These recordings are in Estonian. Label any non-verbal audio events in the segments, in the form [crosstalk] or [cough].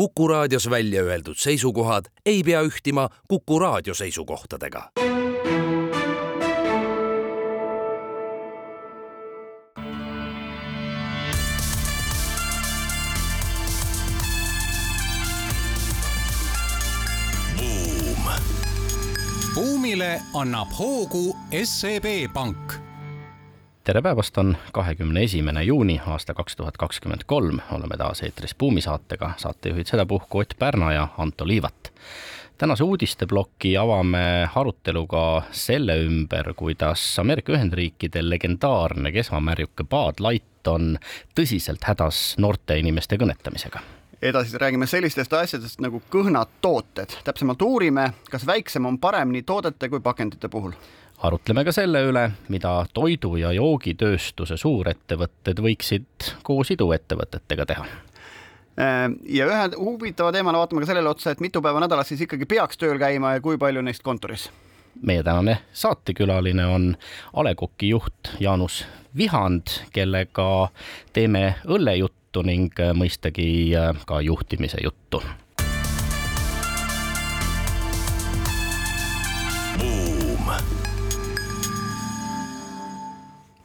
Kuku raadios välja öeldud seisukohad ei pea ühtima Kuku raadio seisukohtadega. buumile annab hoogu SEB Pank tere päevast, on kahekümne esimene juuni aasta kaks tuhat kakskümmend kolm, oleme taas eetris Buumi saatega, saatejuhid sedapuhku Ott Pärna ja Anto Liivat. tänase uudisteploki avame aruteluga selle ümber, kuidas Ameerika Ühendriikide legendaarne kesvamärjuke Bud Light on tõsiselt hädas noorte inimeste kõnetamisega. Edasi räägime sellistest asjadest nagu kõhnad tooted, täpsemalt uurime, kas väiksem on parem nii toodete kui pakendite puhul arutleme ka selle üle, mida toidu- ja joogitööstuse suurettevõtted võiksid koos iduettevõtetega teha äh, ja ühe huvitava teemana vaatame ka sellele otsa, et mitu päeva nädalas siis ikkagi peaks tööl käima ja kui palju neist kontoris? meie tänane saatekülaline on A Le Coq'i juht Jaanus Vihand, kellega teeme õllejuttu ning mõistagi ka juhtimise juttu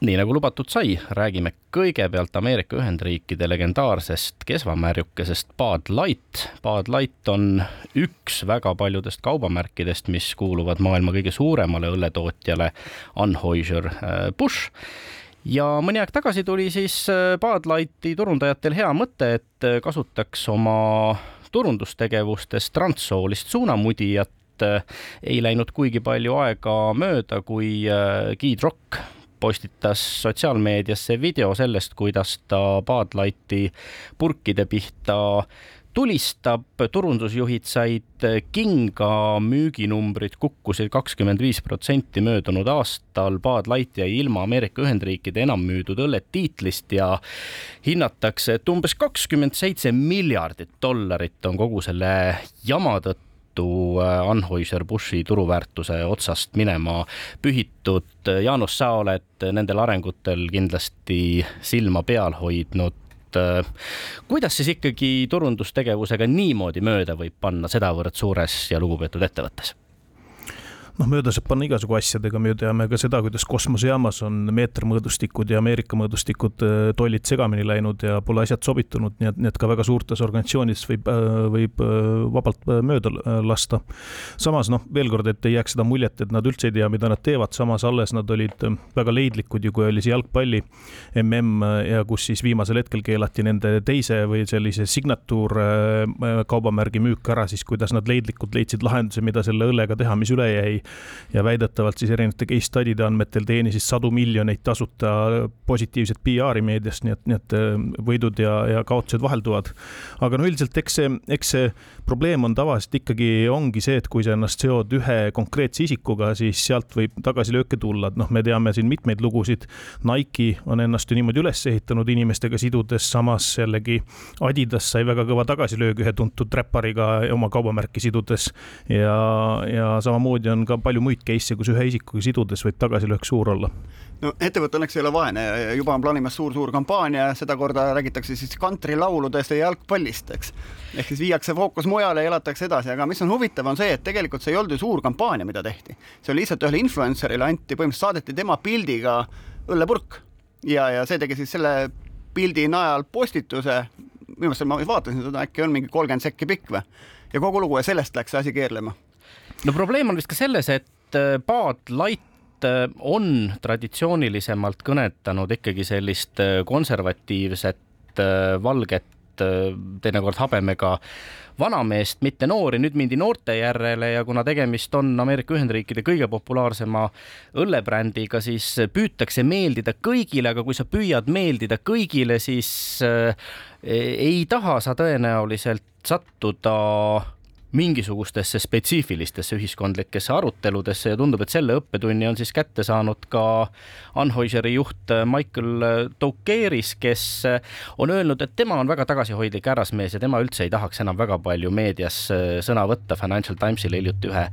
nii nagu lubatud sai, räägime kõigepealt Ameerika Ühendriikide legendaarsest kesvamärjukesest Bud Light. Bud Light on üks väga paljudest kaubamärkidest, mis kuuluvad maailma kõige suuremale õlletootjale Anheuser-Busch ja mõni aeg tagasi tuli siis äh, Bud Lighti turundajatel hea mõte, et äh, kasutaks oma turundustegevustes transsoolist suunamudijat ei läinud kuigi palju aega mööda, kui Guy Drock postitas sotsiaalmeediasse video sellest, kuidas ta Bud Lighti purkide pihta tulistab, turundusjuhid said kinga, müüginumbrid kukkusid kakskümmend viis protsenti möödunud aastal, Bud Light jäi ilma Ameerika Ühendriikide enam müüdud õllet tiitlist ja hinnatakse, et umbes kakskümmend seitse miljardit dollarit on kogu selle jama tõttu tõttu äh, Anheuser-Bushi turuväärtuse otsast minema pühitud. Jaanus, sa oled nendel arengutel kindlasti silma peal hoidnud kuidas siis ikkagi turundustegevusega niimoodi mööda võib panna sedavõrd suures ja lugupeetud ettevõttes? Noh, mööda saab panna igasugu asjadega, me ju teame ka seda, kuidas kosmosejaamas on meetermõõdustikud ja Ameerika mõõdustikud äh, tollid segamini läinud ja pole asjad sobitunud, nii et, nii et ka väga suurtes organisatsioonides võib, äh, võib äh, vabalt mööda lasta. samas noh, veel kord, et ei jääks seda muljet, et nad üldse ei tea, mida nad teevad, samas alles nad olid väga leidlikud ju, kui oli see jalgpalli mm ja kus siis viimasel hetkel keelati nende teise või sellise signatuur kaubamärgi müük ära, siis kuidas nad leidlikult leidsid lahenduse, mida selle õllega teha, mis üle jäi ja väidetavalt siis erinevate case study'de andmetel teenisid sadu miljoneid tasuta positiivset PR-i meediast, nii et, nii et äh, võidud ja, ja kaotused vahelduvad. aga no üldiselt eks see, eks see probleem on tavaliselt ikkagi ongi see, et kui sa ennast seod ühe konkreetse isikuga, siis sealt võib tagasilööke tulla, et noh, me teame siin mitmeid lugusid. Nike on ennast ju niimoodi üles ehitanud inimestega sidudes, samas jällegi Adidas sai väga kõva tagasilöögi ühe tuntud räppariga oma kaubamärki sidudes ja, ja samamoodi on ka palju muid case'e, kus ühe isikuga sidudes võib tagasilöök suur olla. No ettevõte õnneks ei ole vaene, juba on plaanimas suur-suur kampaania, sedakorda räägitakse siis kantrilauludest ja jalgpallist, eks. ehk siis viiakse fookus mujale ja elatakse edasi, aga mis on huvitav, on see, et tegelikult see ei olnud ju suur kampaania, mida tehti. see oli lihtsalt ühele influencer'ile anti, põhimõtteliselt saadeti tema pildiga õllepurk. Ja, ja see tegi siis selle pildi najal postituse, minu meelest ma vaatasin seda, äkki on mingi kolmkümmend sekki pikk või, ja kogu lugu ja sellest läks see asi keerlema no probleem on vist ka selles, et äh, Light äh, on traditsioonilisemalt kõnetanud ikkagi sellist äh, konservatiivset valget, teinekord habemega vanameest, mitte noori, nüüd mindi noorte järele ja kuna tegemist on Ameerika Ühendriikide kõige populaarsema õllebrändiga, siis püütakse meeldida kõigile, aga kui sa püüad meeldida kõigile, siis ei taha sa tõenäoliselt sattuda mingisugustesse spetsiifilistesse ühiskondlikesse aruteludesse ja tundub, et selle õppetunni on siis kätte saanud ka Anheuser'i juht Michael Toukeris, kes on öelnud, et tema on väga tagasihoidlik härrasmees ja tema üldse ei tahaks enam väga palju meedias sõna võtta. Financial Timesile hiljuti ühe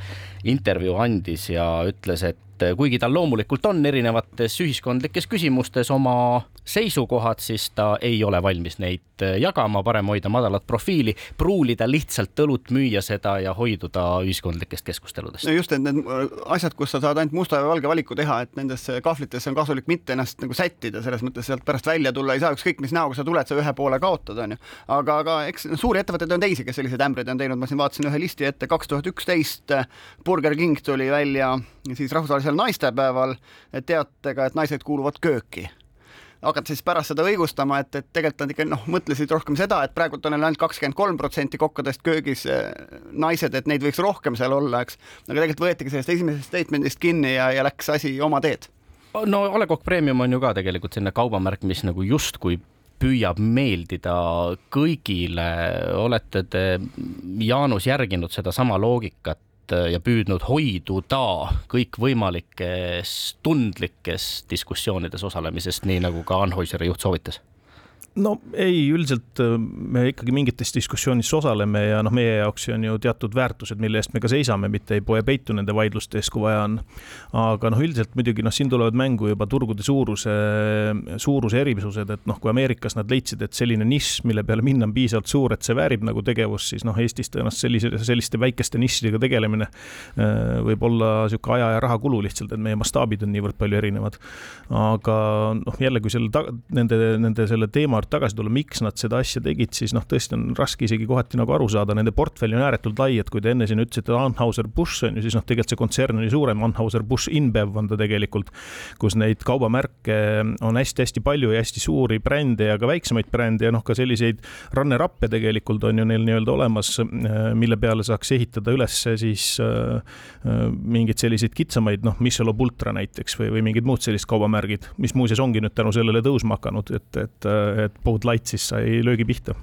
intervjuu andis ja ütles, et kuigi tal loomulikult on erinevates ühiskondlikes küsimustes oma seisukohad, siis ta ei ole valmis neid äh, jagama, parem hoida madalat profiili, pruulida lihtsalt õlut, müüa seda ja hoiduda ühiskondlikest keskusteludest. no just, et need äh, asjad, kus sa saad ainult musta ja valge valiku teha, et nendesse kahvlitesse on kasulik mitte ennast nagu sättida, selles mõttes sealt pärast välja tulla ei saa, ükskõik mis näoga sa tuled, sa ühe poole kaotad, onju. aga, aga eks suuri ettevõtteid on teisi, kes selliseid ämbreid on teinud, ma siin vaatasin ühe listi ette, kaks tuhat üksteist Burger King tuli välja siis rahvusvahelisel naistepäeval teatega, et naised kuuluvad kööki hakata siis pärast seda õigustama, et, et tegelikult nad ikka noh, mõtlesid rohkem seda, et praegult on neil ainult kakskümmend kolm protsenti kokkadest köögis eh, naised, et neid võiks rohkem seal olla, eks. aga tegelikult võetigi sellest esimesest statement'ist kinni ja, ja läks asi oma teed. no A Le Coq Premium on ju ka tegelikult selline kaubamärk, mis nagu justkui püüab meeldida kõigile, olete te, Jaanus, järginud sedasama loogikat ja püüdnud hoiduda kõikvõimalikes tundlikes diskussioonides osalemisest, nii nagu ka Anhoiseri juht soovitas no ei, üldiselt äh, me ikkagi mingites diskussioonides osaleme ja noh, meie jaoks on ju teatud väärtused, mille eest me ka seisame, mitte ei poe peitu nende vaidluste ees, kui vaja on. aga noh, üldiselt muidugi noh, siin tulevad mängu juba turgude suuruse, suuruse erisused, et noh, kui Ameerikas nad leidsid, et selline nišš, mille peale minna on piisavalt suur, et see väärib nagu tegevust, siis noh, Eestis tõenäoliselt sellise, selliste väikeste nišidega tegelemine äh, võib olla niisugune aja ja raha kulu lihtsalt, et meie mastaabid on niivõrd palju erinevad. aga noh, jälle, kui selle, nende, nende selle teema juurde tagasi tulla, miks nad seda asja tegid, siis noh, tõesti on raske isegi kohati nagu aru saada, nende portfell on ääretult lai, et kui te enne siin ütlesite Anheuser-Busch on ju, siis noh, tegelikult see kontsern on ju suurem, Anheuser-Busch InBev on ta tegelikult, kus neid kaubamärke on hästi-hästi palju ja hästi suuri brände ja ka väiksemaid brände ja noh, ka selliseid runner-up'e tegelikult on ju neil nii-öelda olemas, mille peale saaks ehitada üles siis äh, mingeid selliseid kitsamaid, noh, Michelob Ultra näiteks või, või mingid muud sellised kaubamärgid, mis muuseas ongi nüüd tänu sellele tõusma hakanud, et, et, et Bud Light siis sai löögi pihta.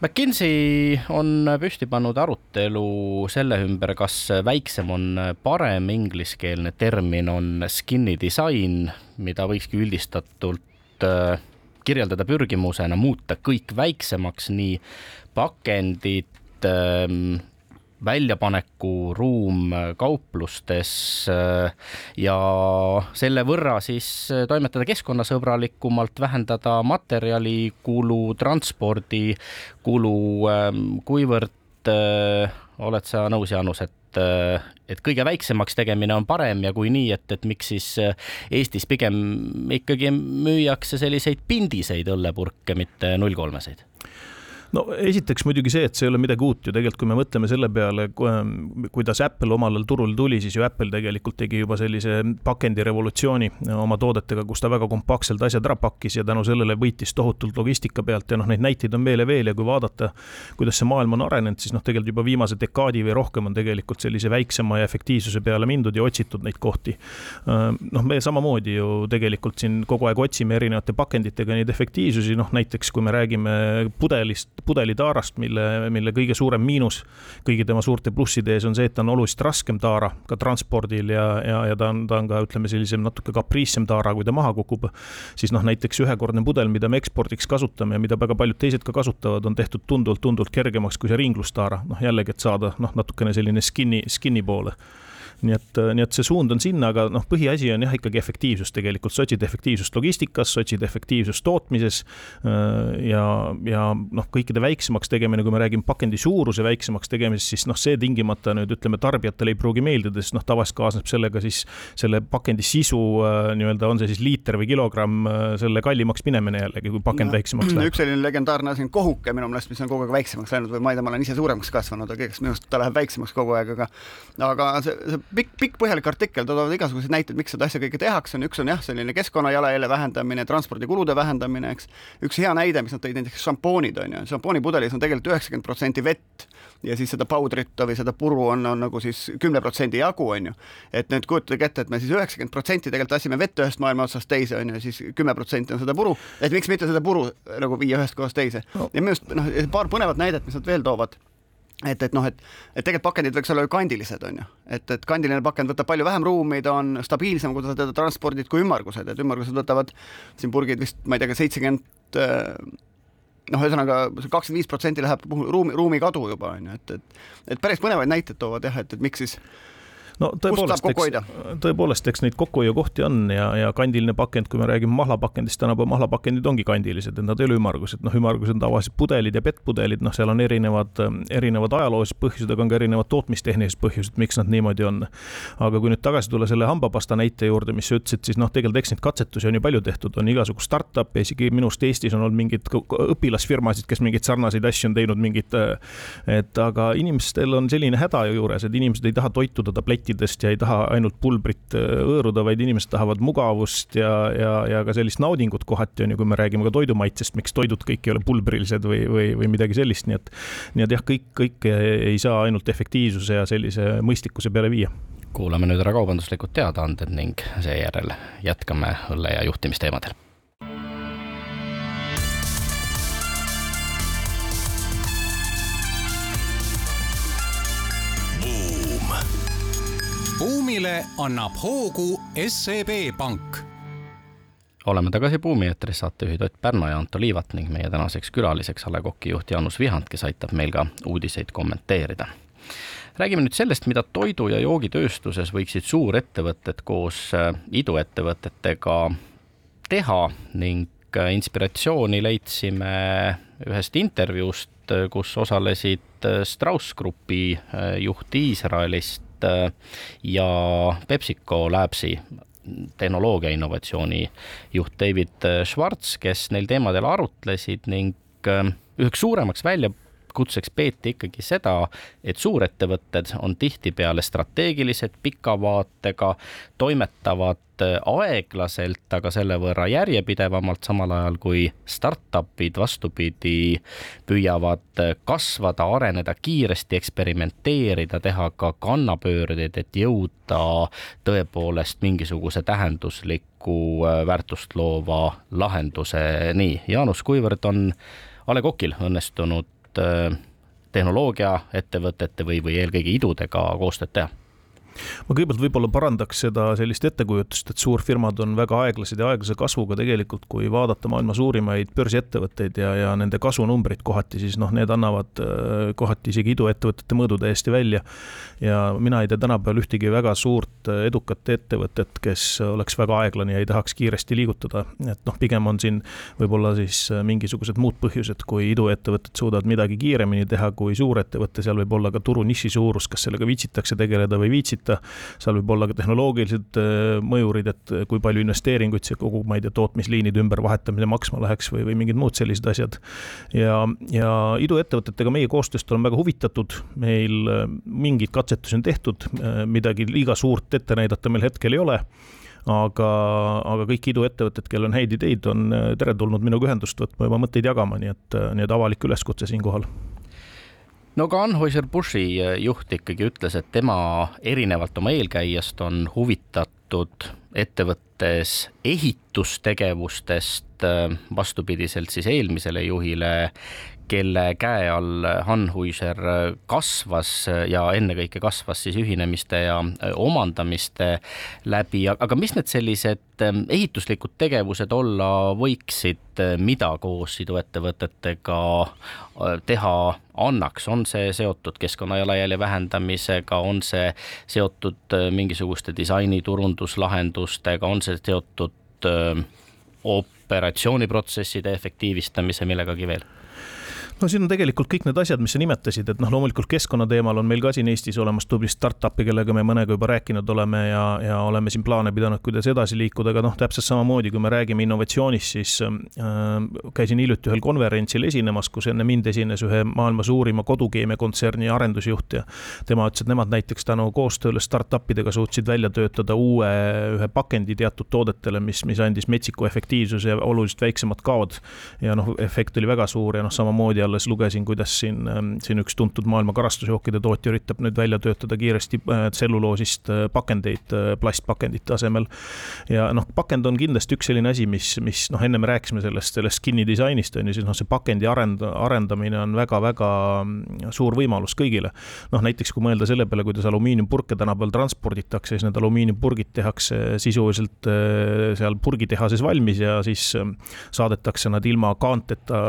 McKinsey on püsti pannud arutelu selle ümber, kas väiksem on parem, ingliskeelne termin on skinny disain, mida võikski üldistatult äh, kirjeldada pürgimusena muuta kõik väiksemaks, nii pakendid, ähm, väljapanekuruum kauplustes äh, ja selle võrra siis toimetada keskkonnasõbralikumalt, vähendada materjalikulu, transpordikulu, ähm, kuivõrd äh, oled sa nõus, Jaanus, et äh, et kõige väiksemaks tegemine on parem ja kui nii, et, et miks siis Eestis pigem ikkagi müüakse selliseid pindiseid õllepurke, mitte null kolmeseid? No esiteks muidugi see, et see ei ole midagi uut ju tegelikult, kui me mõtleme selle peale, kuidas Apple omal ajal turule tuli, siis ju Apple tegelikult tegi juba sellise pakendirevolutsiooni oma toodetega, kus ta väga kompaktselt asjad ära pakkis ja tänu sellele võitis tohutult logistika pealt ja noh, neid näiteid on veel ja veel ja kui vaadata, kuidas see maailm on arenenud, siis noh, tegelikult juba viimase dekaadi või rohkem on tegelikult sellise väiksema ja efektiivsuse peale mindud ja otsitud neid kohti. noh, me samamoodi ju tegelikult siin kogu aeg otsime erinevate pakenditega neid efektiivsusi, noh näiteks kui me räägime pudelist, pudelitaarast, mille, mille kõige suurem miinus kõigi tema suurte plusside ees on see, et ta on oluliselt raskem taara ka transpordil ja, ja, ja ta on, ta on ka ütleme, sellisem natuke kapriissem taara, kui ta maha kukub. siis noh, näiteks ühekordne pudel, mida me ekspordiks kasutame ja mida väga paljud teised ka kasutavad, on tehtud tunduvalt-tunduvalt kergemaks kui see ringlustaara, noh jällegi, et saada noh, natukene selline skinny, skinny poole nii et, äh, nii et see suund on sinna, aga noh, põhiasi on jah, ikkagi efektiivsus tegelikult, sa otsid efektiivsust logistikas, sa otsid efektiivsust tootmises äh, ja, ja noh, kõikide väiksemaks tegemine, kui me räägime pakendi suuruse väiksemaks tegemisest, siis noh, see tingimata nüüd ütleme, tarbijatele ei pruugi meeldida, sest noh, tavaliselt kaasneb sellega siis selle pakendi sisu äh, nii-öelda, on see siis liiter või kilogramm, selle kallimaks minemine jällegi, kui pakend no, väiksemaks läheb. [clears throat] üks selline legendaarne asi on kohuke minu meelest, mis on kogu aeg väiksemaks läinud või ma ei tea, ma olen ise suuremaks kasvanud, aga eks minu arust ta läheb väiksemaks kogu aeg, aga aga see, see pikk, pikk põhjalik artikkel, toovad igasuguseid näiteid, miks seda asja kõike tehakse, on üks on jah, selline keskkonnajalajälje vähendamine, transpordikulude vähendamine, eks. üks hea näide, mis nad tõid, näiteks šampoonid on ju, šampoonipudelis on tegelikult üheksakümmend protsenti vett ja siis seda powder'it või seda puru on, on nagu siis kümne protsendi jagu, on ju. et nüüd kujutage ette, et me siis üheksakümmend protsenti tegelikult lasime vett ühest maailma otsast teise, on ju, siis kümme protsenti on seda puru, et miks mitte seda puru nagu viia ühest kohast teise. No.. ja minu arust noh, paar põnevat näidet, mis nad veel toovad et, et noh, et, et tegelikult pakendid võiks olla ju kandilised, on ju, et, et kandiline pakend võtab palju vähem ruumi, ta on stabiilsem, kui sa teda transpordid, kui ümmargused, et ümmargused võtavad siin purgid vist, ma ei tea, seitsekümmend äh, noh, ühesõnaga kakskümmend viis protsenti läheb ruumi, ruumi kadu juba on ju, et, et et päris põnevaid näiteid toovad jah, et, et miks siis no tõepoolest, eks, tõepoolest, eks neid kokkuhoiukohti on ja, ja kandiline pakend, kui me räägime mahlapakendist, tänapäeval mahlapakendid ongi kandilised, et nad ei ole ümmargused, noh, ümmargused on tavaliselt pudelid ja pettpudelid, noh, seal on erinevad, erinevad ajaloolised põhjused, aga on ka erinevad tootmistehnilised põhjused, miks nad niimoodi on. aga kui nüüd tagasi tulla selle hambapasta näite juurde, mis sa ütlesid, siis noh, tegelikult eks neid katsetusi on ju palju tehtud, on igasugu startup'e, isegi minu arust Eestis on olnud mingeid õpilasfirmasid, kes mingeid sarnaseid asju on teinud, mingid, et aga inimestel on selline häda ju juures, et inimesed ei taha toituda tablettidest ja ei taha ainult pulbrit hõõruda, vaid inimesed tahavad mugavust ja, ja, ja ka sellist naudingut kohati on ju, kui me räägime ka toidumaitsest, miks toidud kõik ei ole pulbrilised või, või, või midagi sellist, nii et, nii et jah, kõik, kõike ei saa ainult efektiivsuse ja sellise mõistlikkuse peale viia. Kuulame nüüd ära kaubanduslikud teadaanded ning seejärel jätkame õlle ja juhtimisteemadel buumile annab hoogu SEB Pank. oleme tagasi Buumi eetris, saatejuhid Ott Pärna ja Anto Liivat ning meie tänaseks külaliseks A Le Coqi juht Jaanus Vihand, kes aitab meil ka uudiseid kommenteerida räägime nüüd sellest, mida toidu- ja joogitööstuses võiksid suurettevõtted koos äh, iduettevõtetega teha ning äh, inspiratsiooni leidsime ühest intervjuust, äh, kus osalesid Strauss Grupi juht Iisraelist ja PepsiCo Labsi tehnoloogia innovatsiooni juht David Schwartz, kes neil teemadel arutlesid ning äh, üheks suuremaks väljakutseks peeti ikkagi seda, et suurettevõtted on tihtipeale strateegilised, pika vaatega, toimetavad Äh, aeglaselt, aga selle võrra järjepidevamalt, samal ajal kui startup'id vastupidi püüavad äh, kasvada, areneda kiiresti, eksperimenteerida, teha ka kannapöördeid, et jõuda tõepoolest mingisuguse tähendusliku äh, väärtust loova lahenduseni. Jaanus, kuivõrd on A Le Coqil õnnestunud tehnoloogiaettevõtete või, või eelkõige idudega koostööd teha? Ma kõigepealt võib-olla parandaks seda sellist ettekujutust, et suurfirmad on väga aeglased ja aeglase kasvuga tegelikult, kui vaadata maailma suurimaid börsiettevõtteid ja, ja nende kasvunumbrid kohati, siis noh, need annavad äh, kohati isegi iduettevõtete mõõdu täiesti välja. ja mina ei tea tänapäeval ühtegi väga suurt äh, edukat ettevõtet, kes oleks väga aeglane ja ei tahaks kiiresti liigutada, et noh, pigem on siin võib-olla siis äh, mingisugused muud põhjused, kui iduettevõtted suudavad midagi kiiremini teha kui suurettevõte, seal võib olla ka turu niši suurus, kas sellega viitsitakse tegeleda või ei viitsita võita. seal võib olla ka tehnoloogilised äh, mõjurid, et äh, kui palju investeeringuid see kogu, ma ei tea, tootmisliinide ümbervahetamine maksma läheks või, või mingid muud sellised asjad. ja, ja iduettevõtetega meie koostööst oleme väga huvitatud, meil äh, mingeid katsetusi on tehtud, midagi liiga suurt ette näidata meil hetkel ei ole aga, aga kõik iduettevõtted, kellel on häid ideid, on teretulnud minuga ühendust võtma oma mõtteid jagama, nii et, nii et avalik üleskutse siinkohal no ka Anheuser-Bushi äh, juht ikkagi ütles, et tema erinevalt oma eelkäijast on huvitatud ettevõttes ehitustegevustest äh, vastupidiselt siis eelmisele juhile, kelle käe all Anheuser kasvas ja ennekõike kasvas siis ühinemiste ja äh, omandamiste läbi, aga mis need sellised ehituslikud tegevused olla võiksid, äh, mida koos iduettevõtetega äh, teha annaks, on see seotud keskkonnajalajälje vähendamisega, on see seotud mingisuguste disaini turunduslahendustega, on see seotud operatsiooniprotsesside efektiivistamise, millegagi veel? No siin on tegelikult kõik need asjad, mis sa nimetasid, et noh, loomulikult keskkonna teemal on meil ka siin Eestis olemas tubli startup'i, kellega me mõnega juba rääkinud oleme ja, ja oleme siin plaane pidanud, kuidas edasi liikuda, aga noh, täpselt samamoodi, kui me räägime innovatsioonist, siis äh, käisin hiljuti ühel konverentsil esinemas, kus enne mind esines ühe maailma suurima kodukeemiakontserni arendusjuht ja tema ütles, et nemad näiteks tänu koostööle startup idega suutsid välja töötada uue ühe pakendi teatud toodetele, mis, mis andis metsiku efektiivsuse ja oluliselt väiksemad kaod. ja noh, efekt oli väga suur ja noh, samamoodi alles lugesin, kuidas siin, ähm, siin üks tuntud maailma karastusjookide tootja üritab nüüd välja töötada kiiresti äh, tselluloosist äh, pakendeid äh, plastpakendite asemel. ja noh, pakend on kindlasti üks selline asi, mis, mis noh, enne me rääkisime sellest, sellest skin'i disainist on ju, siis noh, see pakendi arend-, arendamine on väga-väga mm, suur võimalus kõigile. noh, näiteks kui mõelda selle peale, kuidas alumiiniumpurke tänapäeval transporditakse, siis need alumiiniumpurgid tehakse sisuliselt seal purgitehases valmis ja siis saadetakse nad ilma kaanteta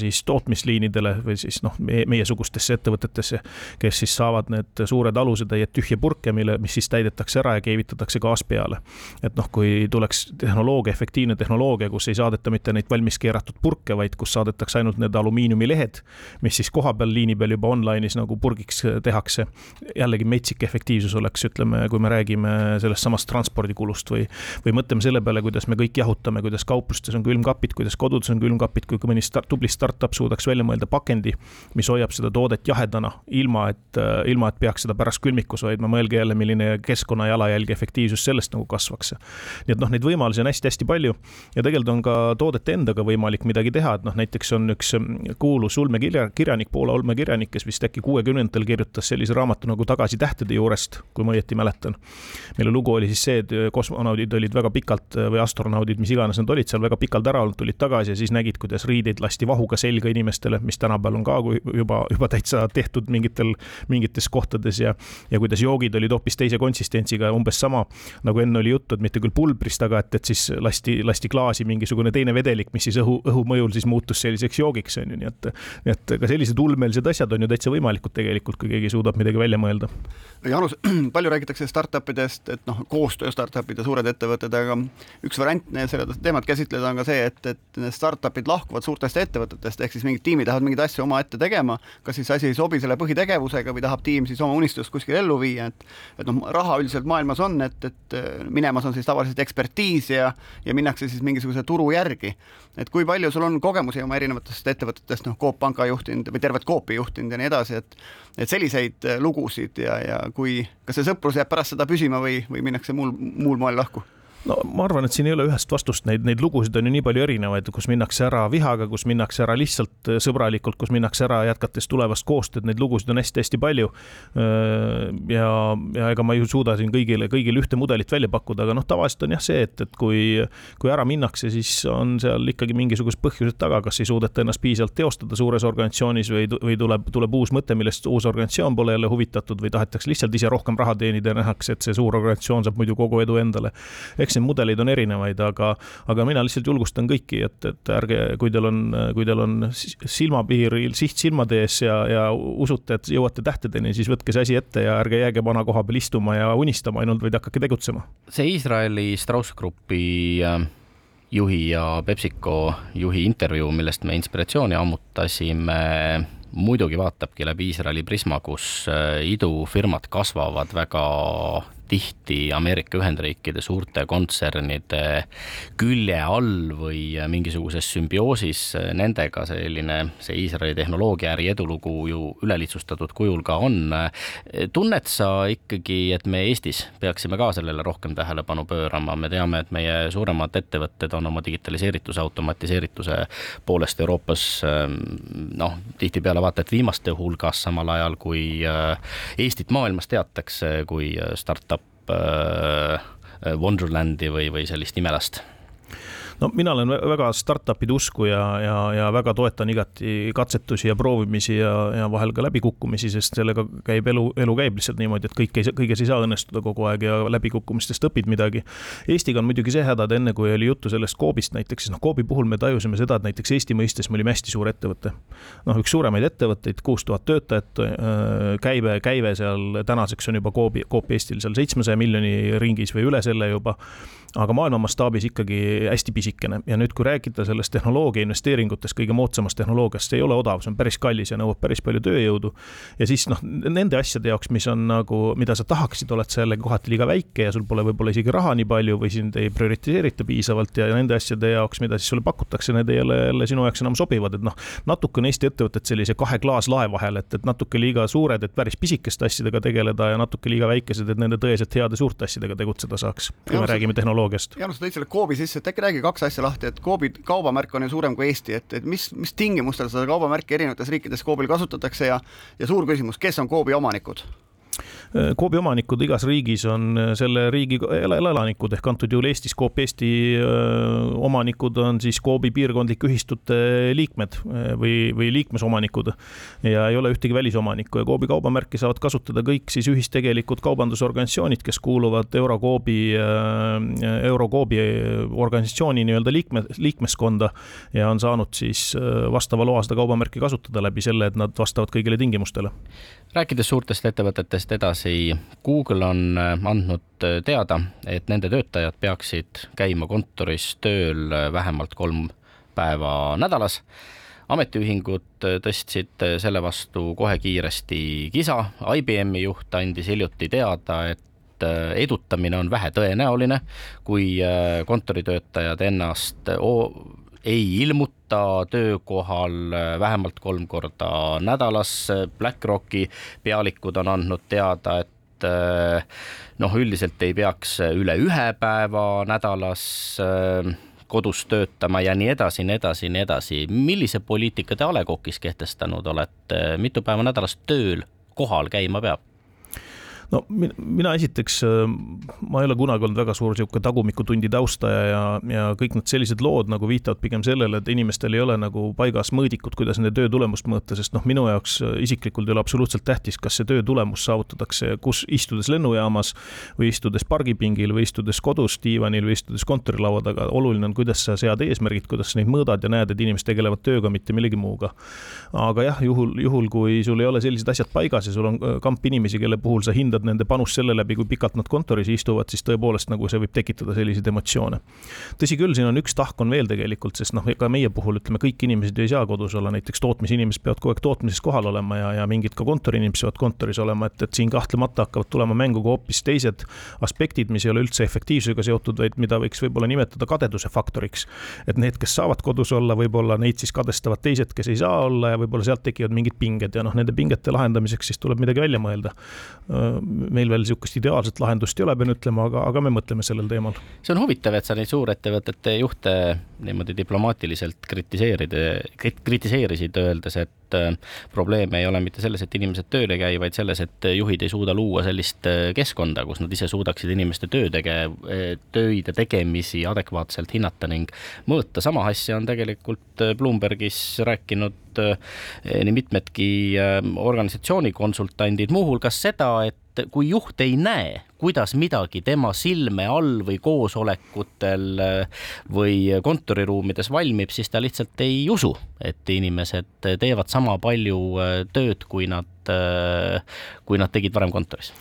siis tootmisliini liinidele või siis noh, meie, meiesugustesse ettevõtetesse, kes siis saavad need suured alusetäied tühje purke, mille, mis siis täidetakse ära ja keevitatakse gaas peale. et noh, kui tuleks tehnoloogia, efektiivne tehnoloogia, kus ei saadeta mitte neid valmis keeratud purke, vaid kus saadetakse ainult need alumiiniumilehed, mis siis kohapeal liini peal juba online'is nagu purgiks tehakse. jällegi metsik efektiivsus oleks, ütleme, kui me räägime sellest samast transpordikulust või, või mõtleme selle peale, kuidas me kõik jahutame, kuidas kauplustes on külmkapid, kuidas kodudes on külmkapid, kui mõni start, tubli startup suudaks välja mõelda pakendi, mis hoiab seda toodet jahedana, ilma et, ilma et peaks seda pärast külmikus hoidma, mõelge jälle, milline keskkonna jalajälg ja efektiivsus sellest nagu kasvaks. nii et noh, neid võimalusi on hästi-hästi palju ja tegelikult on ka toodete endaga võimalik midagi teha, et noh, näiteks on üks kuulus ulmekirja, kirjanik, Poola ulmekirjanik, kes vist äkki kuuekümnendatel kirjutas sellise raamatu nagu Tagasi tähtede juurest, kui ma õieti mäletan. mille lugu oli siis see, et kosmonaudid olid väga pikalt või astronaudid, mis iganes nad olid seal väga pikalt ära olnud, tulid tagasi ja siis nägid, kuidas riideid lasti vahuga selga inimestele, mis tänapäeval on ka juba, juba täitsa tehtud mingitel, mingites kohtades ja ja kuidas joogid olid hoopis teise konsistentsiga, umbes sama nagu enne oli juttu, et mitte küll pulbrist, aga et, et siis lasti, lasti klaasi mingisugune teine vedelik, mis siis õhu, õhu mõjul siis muutus selliseks joogiks, on ju, nii et nii et ka sellised ulmelised asjad on ju täitsa võimalikud tegelikult, kui keegi suudab midagi välja mõelda. Jaanus, [clears throat] palju räägitakse startup idest, et noh, koostöö startup'id ja suured ettevõtted, aga üks variant seda teemat käsitleda on ka see, et, et need startup'id lahkuvad suurtest ettevõtetest, ehk siis mingid tiimid lähevad mingeid asju omaette tegema, kas siis asi ei sobi selle põhitegevusega või tahab tiim siis oma unistust kuskil ellu viia, et et noh, raha üldiselt maailmas on, et, et minemas on siis tavaliselt ekspertiis ja ja minnakse siis mingisuguse turu järgi. et kui palju sul on kogemusi oma erinevatest ettevõtetest, noh, Coop Panka juhtinud või tervet Coopi juhtinud ja nii edasi, et et selliseid lugusid ja, ja kui, kas see sõprus jääb pärast seda püsima või, või minnakse muul, muul moel lahku? No ma arvan, et siin ei ole ühest vastust, neid, neid lugusid on ju nii palju erinevaid, kus minnakse ära vihaga, kus minnakse ära lihtsalt äh, sõbralikult, kus minnakse ära jätkates tulevast koostööd, neid lugusid on hästi-hästi palju. Äh, ja, ja ega ma ei suuda siin kõigile, kõigile ühte mudelit välja pakkuda, aga noh, tavaliselt on jah see, et, et kui, kui ära minnakse, siis on seal ikkagi mingisugused põhjused taga, kas ei suudeta ennast piisavalt teostada suures organisatsioonis või, või tuleb, tuleb uus mõte, millest uus organisatsioon pole jälle huvitatud või tahetakse lihtsalt ise rohkem raha teenida ja nähakse, et see suur organisatsioon saab muidu kogu edu endale. eks eks neid mudeleid on erinevaid, aga, aga mina lihtsalt julgustan kõiki, et, et ärge, kui teil on, kui teil on silmapiiril siht silmade ees ja, ja usute, et jõuate tähtedeni, siis võtke see asi ette ja ärge jääge vana koha peal istuma ja unistama ainult, vaid hakake tegutsema. see Iisraeli Strauss Grupi äh, juhi ja PepsiCo juhi intervjuu, millest me inspiratsiooni ammutasime, muidugi vaatabki läbi Iisraeli prisma, kus äh, idufirmad kasvavad väga tihti Ameerika Ühendriikide suurte kontsernide külje all või mingisuguses sümbioosis nendega, selline see Iisraeli tehnoloogiaäri edulugu ju ülelihtsustatud kujul ka on. tunned sa ikkagi, et me Eestis peaksime ka sellele rohkem tähelepanu pöörama, me teame, et meie suuremad ettevõtted on oma digitaliseerituse, automatiseerituse poolest Euroopas noh, tihtipeale vaata et viimaste hulgas, samal ajal kui Eestit maailmas teatakse kui startup Wonderlandi või, või sellist imelast no mina olen väga startup'ide usku ja, ja, ja väga toetan igati katsetusi ja proovimisi ja, ja vahel ka läbikukkumisi, sest sellega käib elu, elu käib lihtsalt niimoodi, et kõik ei, kõiges ei saa õnnestuda kogu aeg ja läbikukkumistest õpid midagi. Eestiga on muidugi see häda, et enne kui oli juttu sellest Coopist näiteks, siis noh, Coopi puhul me tajusime seda, et näiteks Eesti mõistes me olime hästi suur ettevõte. noh, üks suuremaid ettevõtteid, kuus tuhat töötajat, äh, käive, käive seal tänaseks on juba Coopi, Coop Eestil seal seitsmesaja miljoni ringis või üle selle juba aga maailma mastaabis ikkagi hästi pisikene. Ja nüüd, kui rääkida sellest tehnoloogia investeeringutest, kõige moodsamast tehnoloogiast, see ei ole odav, see on päris kallis ja nõuab päris palju tööjõudu. ja siis noh, nende asjade jaoks, mis on nagu, mida sa tahaksid, oled sa jällegi kohati liiga väike ja sul pole võib-olla isegi raha nii palju või sind ei prioritiseerita piisavalt ja nende asjade jaoks, mida siis sulle pakutakse, need ei ole jälle sinu jaoks enam sobivad, et noh, natuke on Eesti ettevõtted sellise kahe klaaslae vahel, et, et natuke liiga suured, et päris pisikeste asjadega tegeleda ja natuke liiga väikesed, et nende tõeliselt heade suurte asjadega tegutseda saaks, kui me räägime tehnoloogiast tehnoloogiast. Jaanus, sa tõid selle Coobi sisse, et äkki räägi kaks asja lahti, et Coobi kaubamärk on ju suurem kui Eesti, et, et mis, mis tingimustel seda kaubamärki erinevates riikides Coobil kasutatakse ja ja suur küsimus, kes on Coobi omanikud? Coopi omanikud igas riigis on selle riigi elanikud ehk antud juhul Eestis Coop Eesti omanikud on siis Coopi piirkondlike ühistute liikmed või, või liikmesomanikud. Ja ei ole ühtegi välisomanikku ja Coopi kaubamärki saavad kasutada kõik siis ühistegelikud kaubandusorganisatsioonid, kes kuuluvad Eurocoobi, Eurocoobi organisatsiooni nii-öelda liikme, liikmeskonda ja on saanud siis vastava loa seda kaubamärki kasutada läbi selle, et nad vastavad kõigile tingimustele rääkides suurtest ettevõtetest edasi, Google on äh, andnud äh, teada, et nende töötajad peaksid käima kontoris tööl äh, vähemalt kolm päeva nädalas. ametiühingud tõstsid selle vastu kohe kiiresti kisa, IBM-i juht andis hiljuti teada, et edutamine on vähetõenäoline, kui kontoritöötajad ennast ei ilmuta töökohal äh, vähemalt kolm korda nädalas. BlackRocki pealikud on andnud teada, et äh, noh, üldiselt ei peaks üle ühe päeva nädalas äh, kodus töötama ja nii edasi, nii edasi, nii edasi. millise poliitika te A Le Coqis kehtestanud olete, mitu päeva nädalas tööl kohal käima peab? No mina esiteks, äh, ma ei ole kunagi olnud väga suur niisugune tagumikutundi taustaja ja, ja kõik need sellised lood nagu viitavad pigem sellele, et inimestel ei ole nagu paigas mõõdikud, kuidas nende töö tulemust mõõta, sest noh, minu jaoks äh, isiklikult ei ole absoluutselt tähtis, kas see töö tulemus saavutatakse, kus istudes lennujaamas või istudes pargipingil või istudes kodus diivanil või istudes kontorilaua taga, oluline on, kuidas sa sead eesmärgid, kuidas sa neid mõõdad ja näed, et inimesed tegelevad tööga, mitte millegi muuga. aga jah, juhul, juhul kui sul ei ole sellised asjad paigas ja sul on äh, kamp inimesi, kelle puhul sa hindad hindad nende panust selle läbi, kui pikalt nad kontoris istuvad, siis tõepoolest nagu see võib tekitada selliseid emotsioone. tõsi küll, siin on üks tahk on veel tegelikult, sest noh, ega meie puhul ütleme, kõik inimesed ju ei saa kodus olla, näiteks tootmisinimesed peavad kogu aeg tootmises kohal olema ja, ja mingid ka kontoriinimesed peavad kontoris olema, et, et siin kahtlemata hakkavad tulema mängu ka hoopis teised aspektid, mis ei ole üldse efektiivsusega seotud, vaid mida võiks võib-olla nimetada kadeduse faktoriks. et need, kes saavad kodus olla, võib-olla neid siis kadestavad teised, kes ei saa olla ja võib-olla sealt tekivad mingid pinged ja noh, nende pingete lahendamiseks siis tuleb midagi välja mõelda meil veel niisugust ideaalset lahendust ei ole, pean ütlema, aga, aga me mõtleme sellel teemal. see on huvitav, et sa neid suurettevõtete juhte niimoodi diplomaatiliselt kritiseerid, kritiseerisid, öeldes, et äh, probleem ei ole mitte selles, et inimesed tööl ei käi, vaid selles, et juhid ei suuda luua sellist äh, keskkonda, kus nad ise suudaksid inimeste töö tege-, töid ja tegemisi adekvaatselt hinnata ning mõõta. sama asja on tegelikult äh, Bloombergis rääkinud nii mitmedki organisatsiooni konsultandid, muuhulgas seda, et kui juht ei näe, kuidas midagi tema silme all või koosolekutel äh, või kontoriruumides valmib, siis ta lihtsalt ei usu, et inimesed teevad sama palju äh, tööd, kui nad, äh, kui nad tegid varem kontoris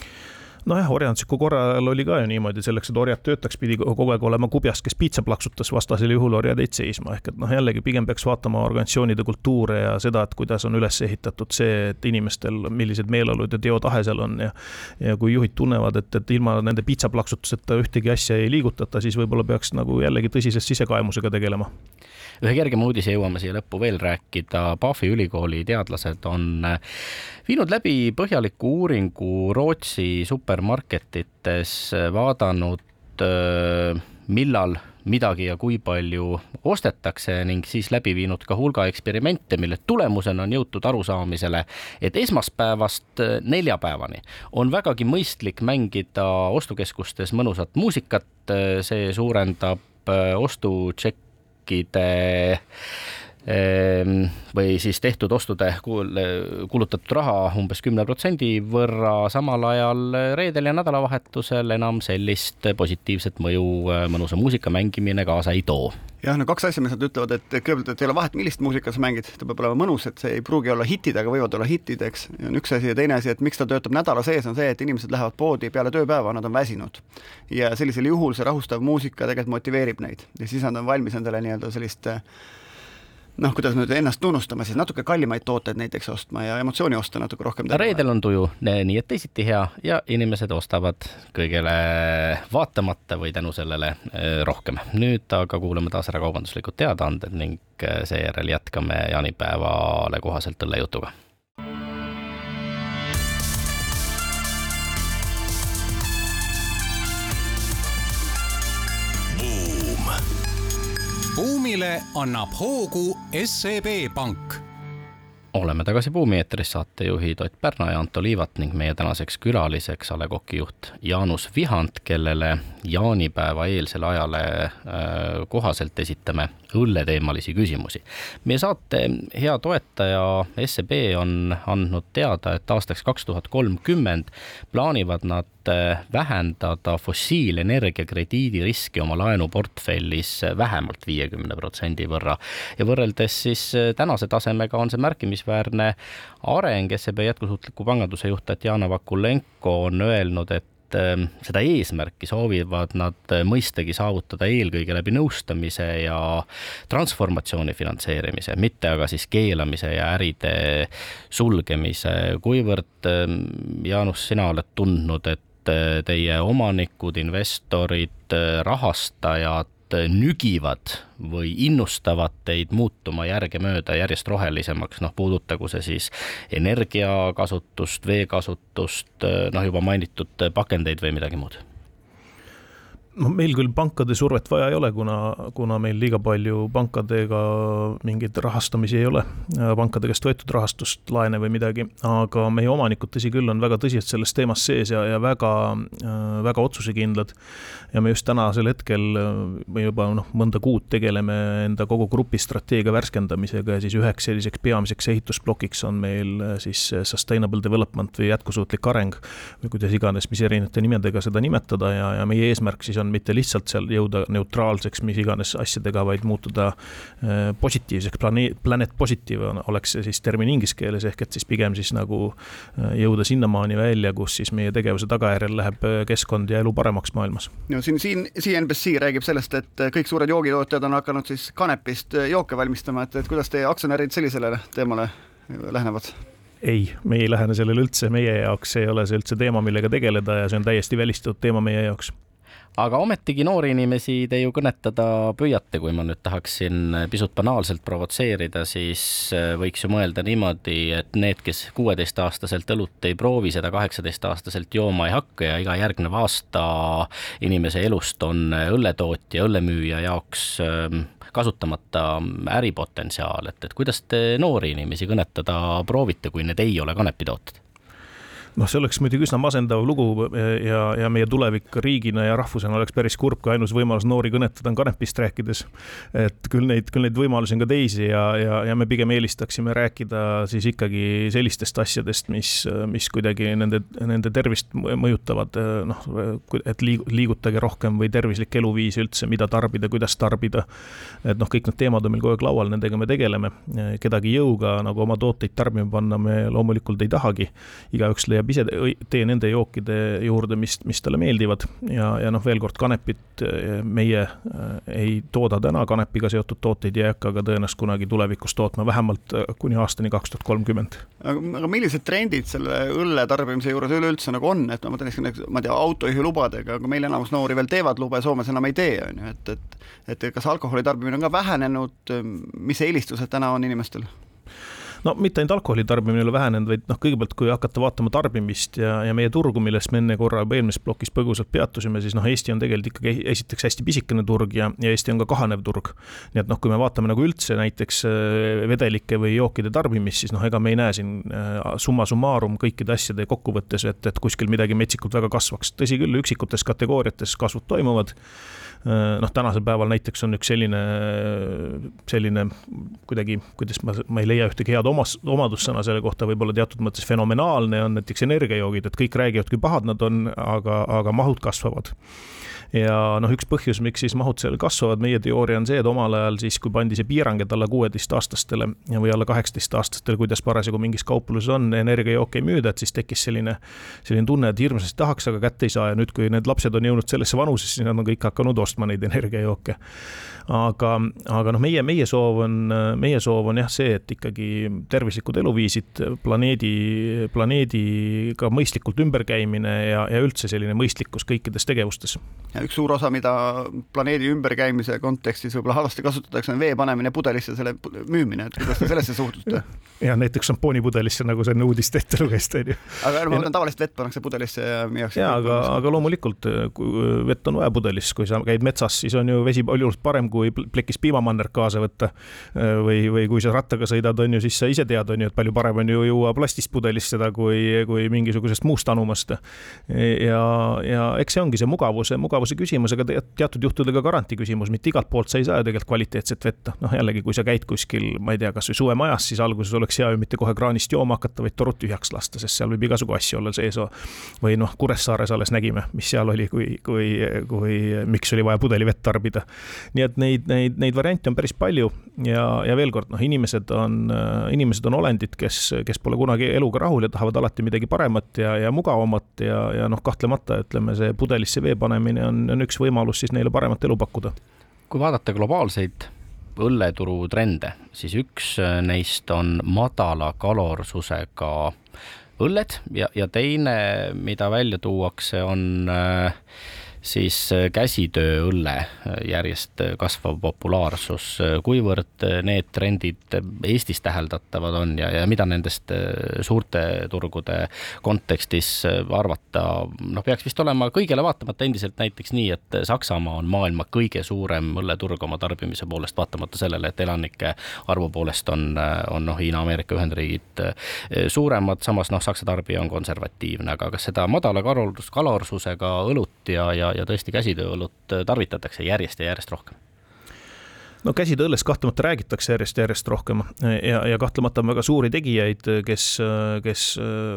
nojah, orjandusliku korra ajal oli ka ju niimoodi, selleks, et orjad töötaks, pidi kogu aeg olema kubjas, kes piitsa plaksutas, vastasel juhul orjad jäid seisma, ehk et noh, jällegi pigem peaks vaatama organisatsioonide kultuure ja seda, et kuidas on üles ehitatud see, et inimestel, millised meeleolud ja teotahe seal on ja ja kui juhid tunnevad, et, et ilma nende piitsaplatsutuseta ühtegi asja ei liigutata, siis võib-olla peaks nagu jällegi tõsiselt sisekaemusega tegelema ühe kergema uudise jõuame siia lõppu veel rääkida. Pafi ülikooli teadlased on äh, viinud läbi põhjaliku uuringu Rootsi supermarketites, äh, vaadanud, äh, millal midagi ja kui palju ostetakse ning siis läbi viinud ka hulga eksperimente, mille tulemusena on jõutud arusaamisele, et esmaspäevast neljapäevani on vägagi mõistlik mängida ostukeskustes mõnusat muusikat, see suurendab ostutšekki riikide ehm, või siis tehtud ostude kulutatud raha umbes kümne protsendi võrra, samal ajal reedel ja nädalavahetusel enam sellist positiivset mõju äh, mõnusa muusika mängimine kaasa ei too. jah, no kaks asja, mis nad ütlevad, et kõigepealt, et ei ole vahet, millist muusikat sa mängid, ta peab olema mõnus, et see ei pruugi olla hitid, aga võivad olla hitid, eks, on üks asi ja teine asi, et miks ta töötab nädala sees, on see, et inimesed lähevad poodi peale tööpäeva, nad on väsinud. ja sellisel juhul see rahustav muusika tegelikult motiveerib neid ja siis nad on valmis endale nii-öelda sellist äh, noh, kuidas nüüd ennast tunnustama, siis natuke kallimaid tooteid näiteks ostma ja emotsiooni osta natuke rohkem. reedel on tuju nii et teisiti hea ja inimesed ostavad kõigele vaatamata või tänu sellele eh, rohkem. nüüd aga kuulame taas ära kaubanduslikud teadaanded ning eh, seejärel jätkame jaanipäevale kohaselt õllejutuga buumile annab hoogu SEB Pank oleme tagasi Buumi eetris, saatejuhid Ott Pärna ja Anto Liivat ning meie tänaseks külaliseks A Le Coq'i juht Jaanus Vihand, kellele jaanipäeva eelsele ajale äh, kohaselt esitame õlleteemalisi küsimusi. meie saate hea toetaja SEB on andnud teada, et aastaks kaks tuhat kolmkümmend plaanivad nad vähendada fossiilenergia krediidiriski oma laenuportfellis vähemalt viiekümne protsendi võrra ja võrreldes siis äh, tänase tasemega on see märkimisväärne areng. SEB jätkusuutliku panganduse juht Tatjana Vakulenko on öelnud, et Ähm, seda eesmärki soovivad nad äh, mõistagi saavutada eelkõige läbi nõustamise ja transformatsiooni finantseerimise, mitte aga siis keelamise ja äride sulgemise, kuivõrd ähm, Jaanus, sina oled tundnud, et äh, teie omanikud, investorid, äh, rahastajad nügivad või innustavad teid muutuma järgemööda järjest rohelisemaks, noh, puudutagu see siis energiakasutust, veekasutust, noh, juba mainitud pakendeid või midagi muud noh, meil küll pankade survet vaja ei ole, kuna, kuna meil liiga palju pankadega mingeid rahastamisi ei ole, pankade käest võetud rahastust, laene või midagi, aga meie omanikud, tõsi küll, on väga tõsiselt selles teemas sees ja, ja väga, väga otsusekindlad. ja me just tänasel hetkel, me juba noh, mõnda kuud tegeleme enda kogu grupi strateegia värskendamisega ja siis üheks selliseks peamiseks ehitusplokiks on meil siis sustainable development või jätkusuutlik areng või kuidas iganes, mis erinevate nimedega seda nimetada ja, ja meie eesmärk siis on on mitte lihtsalt seal jõuda neutraalseks mis iganes asjadega, vaid muutuda äh, positiivseks, planeet, planet positiiv oleks see siis termin inglise keeles, ehk et siis pigem siis nagu äh, jõuda sinnamaani välja, kus siis meie tegevuse tagajärjel läheb äh, keskkond ja elu paremaks maailmas. no siin, siin CNBC räägib sellest, et kõik suured joogitootjad on hakanud siis kanepist jooke valmistama, et, et kuidas teie aktsionärid sellisele teemale lähenevad? ei, me ei lähene sellele üldse, meie jaoks ei ole see üldse teema, millega tegeleda ja see on täiesti välistatud teema meie jaoks aga ometigi noori inimesi te ju kõnetada püüate, kui ma nüüd tahaksin pisut banaalselt provotseerida, siis äh, võiks ju mõelda niimoodi, et need, kes kuueteistaastaselt õlut ei proovi, seda kaheksateistaastaselt jooma ei hakka ja iga järgnev aasta inimese elust on õlletootja, õllemüüja jaoks ähm, kasutamata äripotentsiaal, et, et kuidas te noori inimesi kõnetada proovite, kui need ei ole kanepitooted? Noh, see oleks muidugi üsna masendav lugu ja, ja meie tulevik riigina ja rahvusena oleks päris kurb, kui ainus võimalus noori kõnetada on kanepist rääkides. et küll neid, küll neid võimalusi on ka teisi ja, ja, ja me pigem eelistaksime rääkida siis ikkagi sellistest asjadest, mis, mis kuidagi nende, nende tervist mõjutavad, noh, et liig-, liigutage rohkem või tervislik eluviis üldse, mida tarbida, kuidas tarbida. et noh, kõik need teemad on meil kogu aeg laual, nendega me tegeleme. kedagi jõuga nagu oma tooteid tarbima panna me loomulikult ei tahagi. igaüks leiab jääb ise tee nende jookide juurde, mis, mis talle meeldivad ja, ja noh, veel kord kanepit eh, meie eh, ei tooda täna, kanepiga seotud tooteid ei hakka ka tõenäoliselt kunagi tulevikus tootma, vähemalt eh, kuni aastani kaks tuhat kolmkümmend. aga millised trendid selle õlle tarbimise juures üleüldse nagu on, et ma mõtlen ma ei tea, autojuhilubadega, aga meil enamus noori veel teevad lube, Soomes enam ei tee, on ju, et, et et kas alkoholi tarbimine on ka vähenenud, mis eelistused täna on inimestel? No mitte ainult alkoholi tarbimine ei ole vähenenud, vaid noh, kõigepealt, kui hakata vaatama tarbimist ja, ja meie turgu, millest me enne korra juba eelmises plokis põgusalt peatusime, siis noh, Eesti on tegelikult ikkagi esiteks hästi pisikene turg ja, ja Eesti on ka kahanev turg. nii et noh, kui me vaatame nagu üldse näiteks äh, vedelike või jookide tarbimist, siis noh, ega me ei näe siin äh, summa summarum kõikide asjade kokkuvõttes, et, et kuskil midagi metsikult väga kasvaks. tõsi küll, üksikutes kategooriates kasvud toimuvad noh, tänasel päeval näiteks on üks selline, selline kuidagi, kuidas ma, ma ei leia ühtegi head omas, omadussõna selle kohta, võib-olla teatud mõttes fenomenaalne on näiteks energiajoogid, et kõik räägivad, kui pahad nad on, aga, aga mahud kasvavad ja noh, üks põhjus, miks siis mahud seal kasvavad, meie teooria on see, et omal ajal siis, kui pandi see piirang, et alla kuueteistaastastele või alla kaheksateistaastastele, kuidas parasjagu mingis kaupluses on, energiajooke ei müüda, et siis tekkis selline, selline tunne, et hirmsasti tahaks, aga kätte ei saa ja nüüd, kui need lapsed on jõudnud sellesse vanusesse, siis nad on kõik hakanud ostma neid energiajooke aga, aga noh, meie, meie soov on, meie soov on jah see, et ikkagi tervislikud eluviisid, planeedi, planeediga mõistlikult ümberkäimine ja, ja üldse selline mõistlikkus kõikides tegevustes. Ja üks suur osa, mida planeedi ümberkäimise kontekstis võib-olla halvasti kasutatakse, on vee panemine pudelisse, selle müümine, et kuidas te sellesse suhtute? [laughs] ja näiteks šampoonipudelisse, nagu sa enne uudist ette lugesid, on ju. aga ma mõtlen, tavaliselt vett pannakse pudelisse ja müüakse. jaa, aga, aga loomulikult, vett on vaja pudelis, kui sa käid metsas, siis on ju vesi palju parem kui plekis piimamannerg kaasa võtta. või, või kui sa rattaga sõidad, on ju, siis sa ise tead, on ju, et palju parem on ju juua plastist pudelist seda kui, kui mingisugusest muust anumast. ja, ja eks see ongi see mugavuse, mugavuse küsimus, aga teatud juhtudel ka garantii küsimus, mitte igalt poolt sa ei saa ju tegelikult kvaliteetset vett. noh, jällegi, kui sa käid kuskil, ma ei tea, kasvõi suvemajas, siis alguses oleks hea ju mitte kohe kraanist jooma hakata, vaid torud tühjaks lasta, sest seal võib igasugu asju olla sees. või noh, Kuressaares alles nägime, mis seal oli, kui, kui, kui, miks oli vaja pudelivett tarbida. nii et neid, neid, neid variante on päris palju ja, ja veel kord, noh, inimesed on, inimesed on olendid, kes, kes pole kunagi eluga rahul ja tahavad alati midagi paremat ja, ja mugavamat ja, ja noh, kahtlemata ütleme, see pudelisse vee panemine on, on üks võimalus siis neile paremat elu pakkuda. kui vaadata globaalseid õlleturu trende, siis üks neist on madala kalorsusega õlled ja, ja teine, mida välja tuuakse, on äh, siis äh, käsitööõlle äh, järjest äh, kasvav populaarsus, kuivõrd need trendid Eestis täheldatavad on ja, ja mida nendest suurte turgude kontekstis arvata, noh, peaks vist olema kõigele vaatamata endiselt näiteks nii, et Saksamaa on maailma kõige suurem õlleturg oma tarbimise poolest, vaatamata sellele, et elanike arvu poolest on, on noh, Hiina, Ameerika Ühendriigid suuremad, samas noh, Saksa tarbija on konservatiivne, aga kas seda madala kalorsus, kalorsusega õlut ja, ja ja tõesti käsitööõlut tarvitatakse järjest ja järjest rohkem no käsitööõllest kahtlemata räägitakse järjest ja järjest rohkem ja, ja kahtlemata on väga suuri tegijaid, kes, kes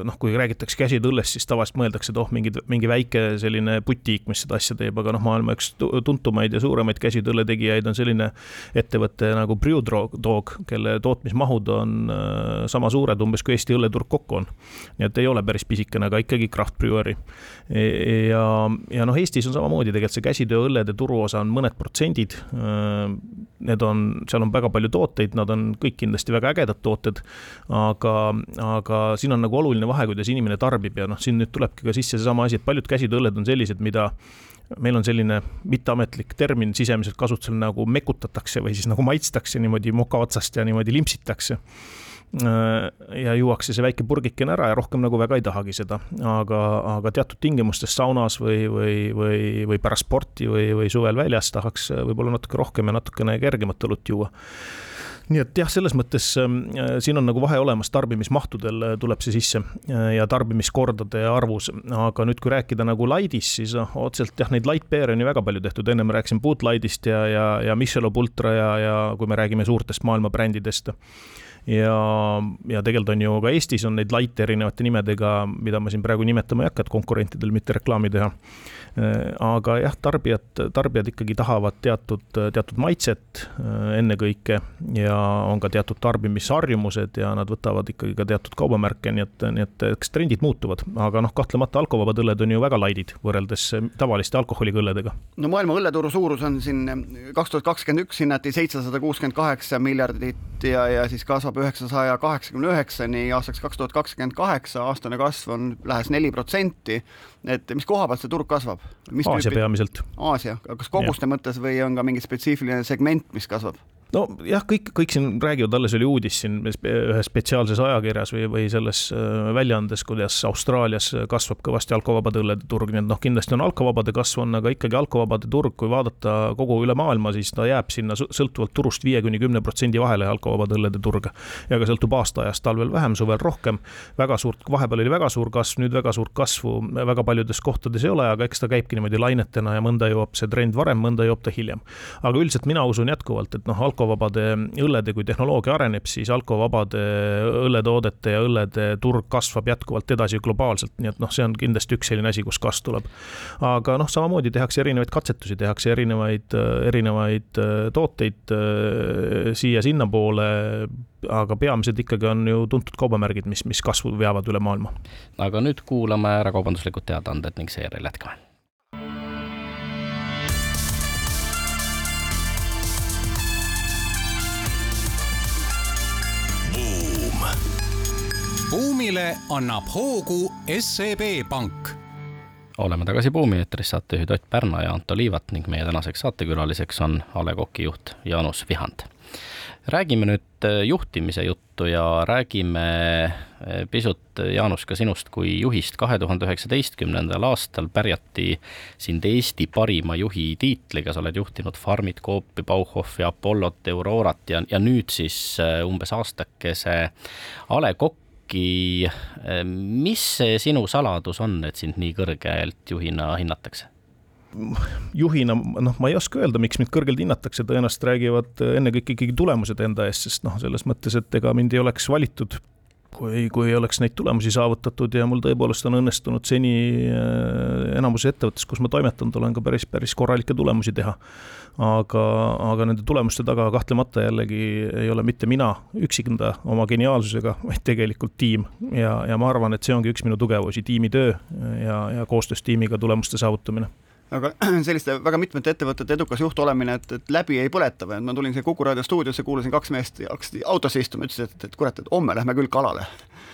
noh, kui räägitakse käsitööõllest, siis tavaliselt mõeldakse, et oh, mingi, mingi väike selline butiik, mis seda asja teeb, aga noh, maailma üks tuntumaid ja suuremaid käsitööõlle tegijaid on selline ettevõte nagu Brewdog, kelle tootmismahud on äh, sama suured umbes, kui Eesti õlleturg kokku on. nii et ei ole päris pisikene, aga ikkagi craft brewery. E, ja, ja noh, Eestis on samamoodi tegelikult see käsitööõllede turuosa on mõned protsendid äh, need on, seal on väga palju tooteid, nad on kõik kindlasti väga ägedad tooted, aga, aga siin on nagu oluline vahe, kuidas inimene tarbib ja noh, siin nüüd tulebki ka sisse seesama asi, et paljud käsitööõlled on sellised, mida meil on selline mitteametlik termin sisemiselt kasutusel nagu mekutatakse või siis nagu maitstakse niimoodi moka otsast ja niimoodi limpsitakse ja juuakse see väike purgikene ära ja rohkem nagu väga ei tahagi seda, aga, aga teatud tingimustes saunas või, või, või, või pärast sporti või, või suvel väljas tahaks võib-olla natuke rohkem ja natukene kergemat õlut juua. Nii et jah, selles mõttes äh, siin on nagu vahe olemas, tarbimismahtudel äh, tuleb see sisse äh, ja tarbimiskordade arvus, aga nüüd, kui rääkida nagu light'ist, siis noh, otseselt jah, neid light beer'e on ju väga palju tehtud, ennem rääkisin Boot Light'ist ja, ja, ja Michelob Ultra ja, ja kui me räägime suurtest maailma brändidest ja, ja tegelikult on ju ka Eestis on neid light'e erinevate nimedega, mida ma siin praegu nimetama ei hakka, et konkurentidel mitte reklaami teha. aga jah, tarbijad, tarbijad ikkagi tahavad teatud, teatud maitset ennekõike ja on ka teatud tarbimisharjumused ja nad võtavad ikkagi ka teatud kaubamärke, nii et, nii et eks trendid muutuvad, aga noh, kahtlemata alkovabad õlled on ju väga laidid võrreldes tavaliste alkoholiga õlledega. no maailma õlleturu suurus on siin kaks tuhat kakskümmend üks hinnati seitsesada kuuskümmend kaheksa miljardit ja, ja siis kasvab kasvab üheksasaja kaheksakümne üheksani aastaks kaks tuhat kakskümmend kaheksa, aastane kasv on lähes neli protsenti. et mis koha pealt see turg kasvab? Aasia peamiselt. Aasia, kas koguste mõttes või on ka mingi spetsiifiline segment, mis kasvab? Nojah, kõik, kõik siin räägivad, alles oli uudis siin ühes spetsiaalses ajakirjas või, või selles äh, väljaandes, kuidas Austraalias kasvab kõvasti alkovabade õllede turg, nii et noh, kindlasti on alkovabade kasv on, aga ikkagi alkovabade turg, kui vaadata kogu üle maailma, siis ta jääb sinna sõltuvalt turust viie kuni kümne protsendi vahele, alkovabade õllede turg. ja ka sõltub aastaajast, talvel vähem, suvel rohkem. väga suurt, vahepeal oli väga suur kasv, nüüd väga suurt kasvu väga paljudes kohtades ei ole, aga eks ta käibki niimoodi lainetena ja mõnda jõuab see trend varem, mõnda jõuab ta hiljem. aga üldiselt mina usun jätkuvalt, et noh, alkovabade õllede, kui tehnoloogia areneb, siis alkovabade õlletoodete ja õllede turg kasvab jätkuvalt edasi globaalselt, nii et noh, see on kindlasti üks selline asi, kus kasv tuleb. aga noh, samamoodi tehakse erinevaid katsetusi, tehakse erinevaid, erinevaid äh, tooteid äh, siia-sinnapoole, aga peamiselt ikkagi on ju tuntud kaubamärgid, mis, mis kasvu veavad üle maailma. aga nüüd kuulame ära kaubanduslikud teadaanded ning seejärel jätkame buumile annab hoogu SEB Pank oleme tagasi Buumi eetris, saatejuhid Ott Pärna ja Anto Liivat ning meie tänaseks saatekülaliseks on A Le Coqi juht Jaanus Vihand. räägime nüüd äh, juhtimise juttu ja räägime pisut, Jaanus, ka sinust kui juhist. kahe tuhande üheksateistkümnendal aastal pärjati sind Eesti parima juhi tiitliga, sa oled juhtinud Farmit, Coopi, Bauhofi, Apollot, Aurorat ja, ja nüüd siis umbes aastakese A Le Coq'i. mis see sinu saladus on, et sind nii kõrgelt juhina hinnatakse? juhina, noh, ma ei oska öelda, miks mind kõrgelt hinnatakse, tõenäoliselt räägivad ennekõike ikkagi tulemused enda eest, sest noh, selles mõttes, et ega mind ei oleks valitud kui, kui ei oleks neid tulemusi saavutatud ja mul tõepoolest on õnnestunud seni äh, enamuses ettevõttes, kus ma toimetanud olen, ka päris, päris korralikke tulemusi teha. aga, aga nende tulemuste taga kahtlemata jällegi ei ole mitte mina üksinda oma geniaalsusega, vaid tegelikult tiim. ja, ja ma arvan, et see ongi üks minu tugevusi, tiimitöö ja, ja koostöös tiimiga tulemuste saavutamine aga [clears throat] selliste väga mitmete ettevõtete edukas juht olemine, et, et läbi ei põleta või, et ma tulin siia Kuku raadio stuudiosse, kuulasin kaks meest hakkasid autosse istuma, ütlesid, et, et kurat, et homme lähme küll kalale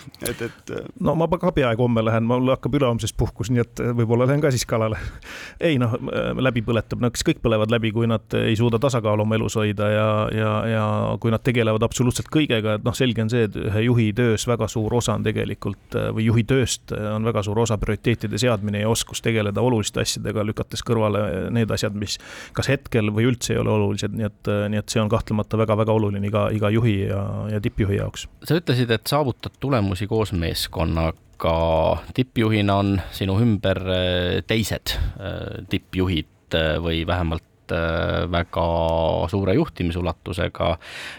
[laughs] et, et. Äh, no ma ka peaaegu homme lähen, mul hakkab ülehomsest puhkus, nii et võib-olla lähen ka siis kalale. [laughs] ei noh, läbi põletab, no eks kõik põlevad läbi, kui nad ei suuda tasakaalu oma elus hoida ja, ja, ja kui nad tegelevad absoluutselt kõigega, et noh, selge on see, et ühe juhi töös väga suur osa on tegelikult või juhi tööst on väga suur osa prioriteetide seadmine ja oskus tegeleda oluliste asjadega, lükates kõrvale need asjad, mis kas hetkel või üldse ei ole olulised, nii et, nii et see on kahtlemata väga-väga oluline iga, iga juhi ja, ja tippjuhi jaoks. sa ütlesid, et saavutad tulemusi koos meeskonnaga. tippjuhina on sinu ümber äh, teised tippjuhid või vähemalt väga suure juhtimisulatusega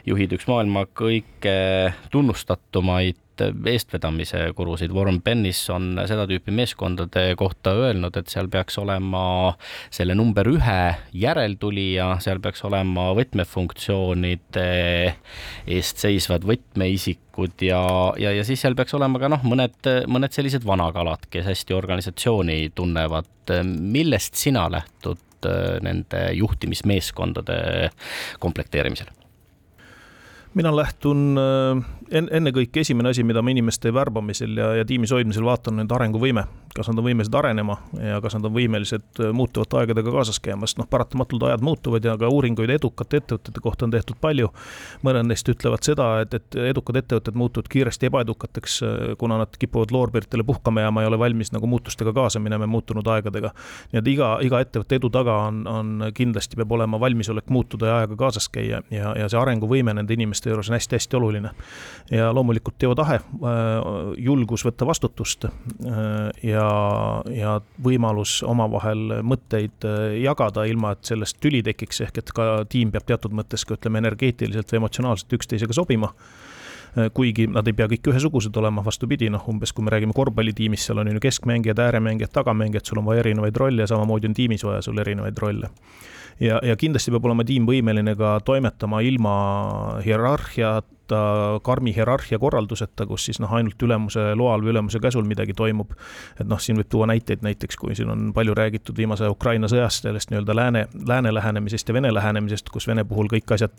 juhid, üks maailma kõige tunnustatumaid eestvedamise gurusid. Warren Bennis on seda tüüpi meeskondade kohta öelnud, et seal peaks olema selle number ühe järeltulija, seal peaks olema võtmefunktsioonide eest seisvad võtmeisikud ja, ja, ja siis seal peaks olema ka noh, mõned, mõned sellised vanakalad, kes hästi organisatsiooni tunnevad. millest sina lähtud nende juhtimismeeskondade komplekteerimisel? mina lähtun en-, ennekõike esimene asi, mida ma inimeste värbamisel ja, ja tiimis hoidmisel vaatan, on nende arenguvõime. kas nad on võimelised arenema ja kas nad on võimelised äh, muutuvate aegadega kaasas käima, sest noh, paratamatult ajad muutuvad ja ka uuringuid edukate ettevõtete kohta on tehtud palju. mõned neist ütlevad seda, et, et edukad ettevõtted muutuvad kiiresti ebaedukateks, äh, kuna nad kipuvad loorberitele puhkama jääma, ei ole valmis nagu muutustega kaasa minema muutunud aegadega. nii et iga, iga ettevõtte edu taga on, on kindlasti peab olema valmisolek muutuda ja ajaga kaasas käia ja, ja see arenguvõime nende inimeste juures on hästi-hästi oluline ja loomulikult teotahe, äh, julgus võtta vastutust äh, ja, ja võimalus omavahel mõtteid äh, jagada, ilma et sellest tüli tekiks, ehk et ka tiim peab teatud mõttes ka ütleme, energeetiliselt või emotsionaalselt üksteisega sobima. Kuigi nad ei pea kõik ühesugused olema, vastupidi, noh, umbes kui me räägime korvpallitiimist, seal on ju keskmängijad, ääremängijad, tagamängijad, sul on vaja erinevaid rolle, samamoodi on tiimis vaja sul erinevaid rolle ja, ja kindlasti peab olema tiim võimeline ka toimetama ilma hierarhiat võtta karmi hierarhia korralduseta, kus siis noh, ainult ülemuse loal või ülemuse käsul midagi toimub. et noh, siin võib tuua näiteid näiteks, kui siin on palju räägitud viimase Ukraina sõjast, sellest nii-öelda lääne, lääne lähenemisest ja Vene lähenemisest, kus Vene puhul kõik asjad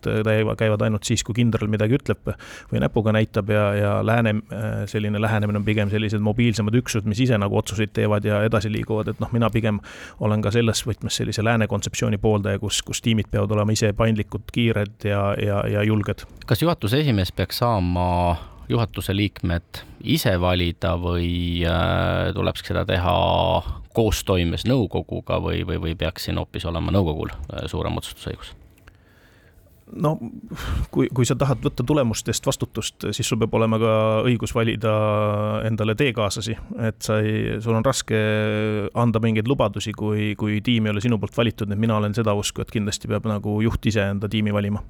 käivad ainult siis, kui kindral midagi ütleb või näpuga näitab ja, ja lääne äh, selline lähenemine on pigem sellised mobiilsemad üksused, mis ise nagu otsuseid teevad ja edasi liiguvad, et noh, mina pigem olen ka selles võtmes sellise lääne kontseptsiooni pooldaja, kus, kus tiimid peavad olema ise paindlikud, kiired ja, ja, ja julged. kas juhatuse esimees peaks saama juhatuse liikmed ise valida või äh, tuleb seda teha koostoimes nõukoguga või, või, või peaks siin hoopis olema nõukogul äh, suurem otsustusõigus? No kui, kui sa tahad võtta tulemustest vastutust, siis sul peab olema ka õigus valida endale teekaaslasi, et sa ei, sul on raske anda mingeid lubadusi, kui, kui tiim ei ole sinu poolt valitud, et mina olen seda usku, et kindlasti peab nagu juht ise enda tiimi valima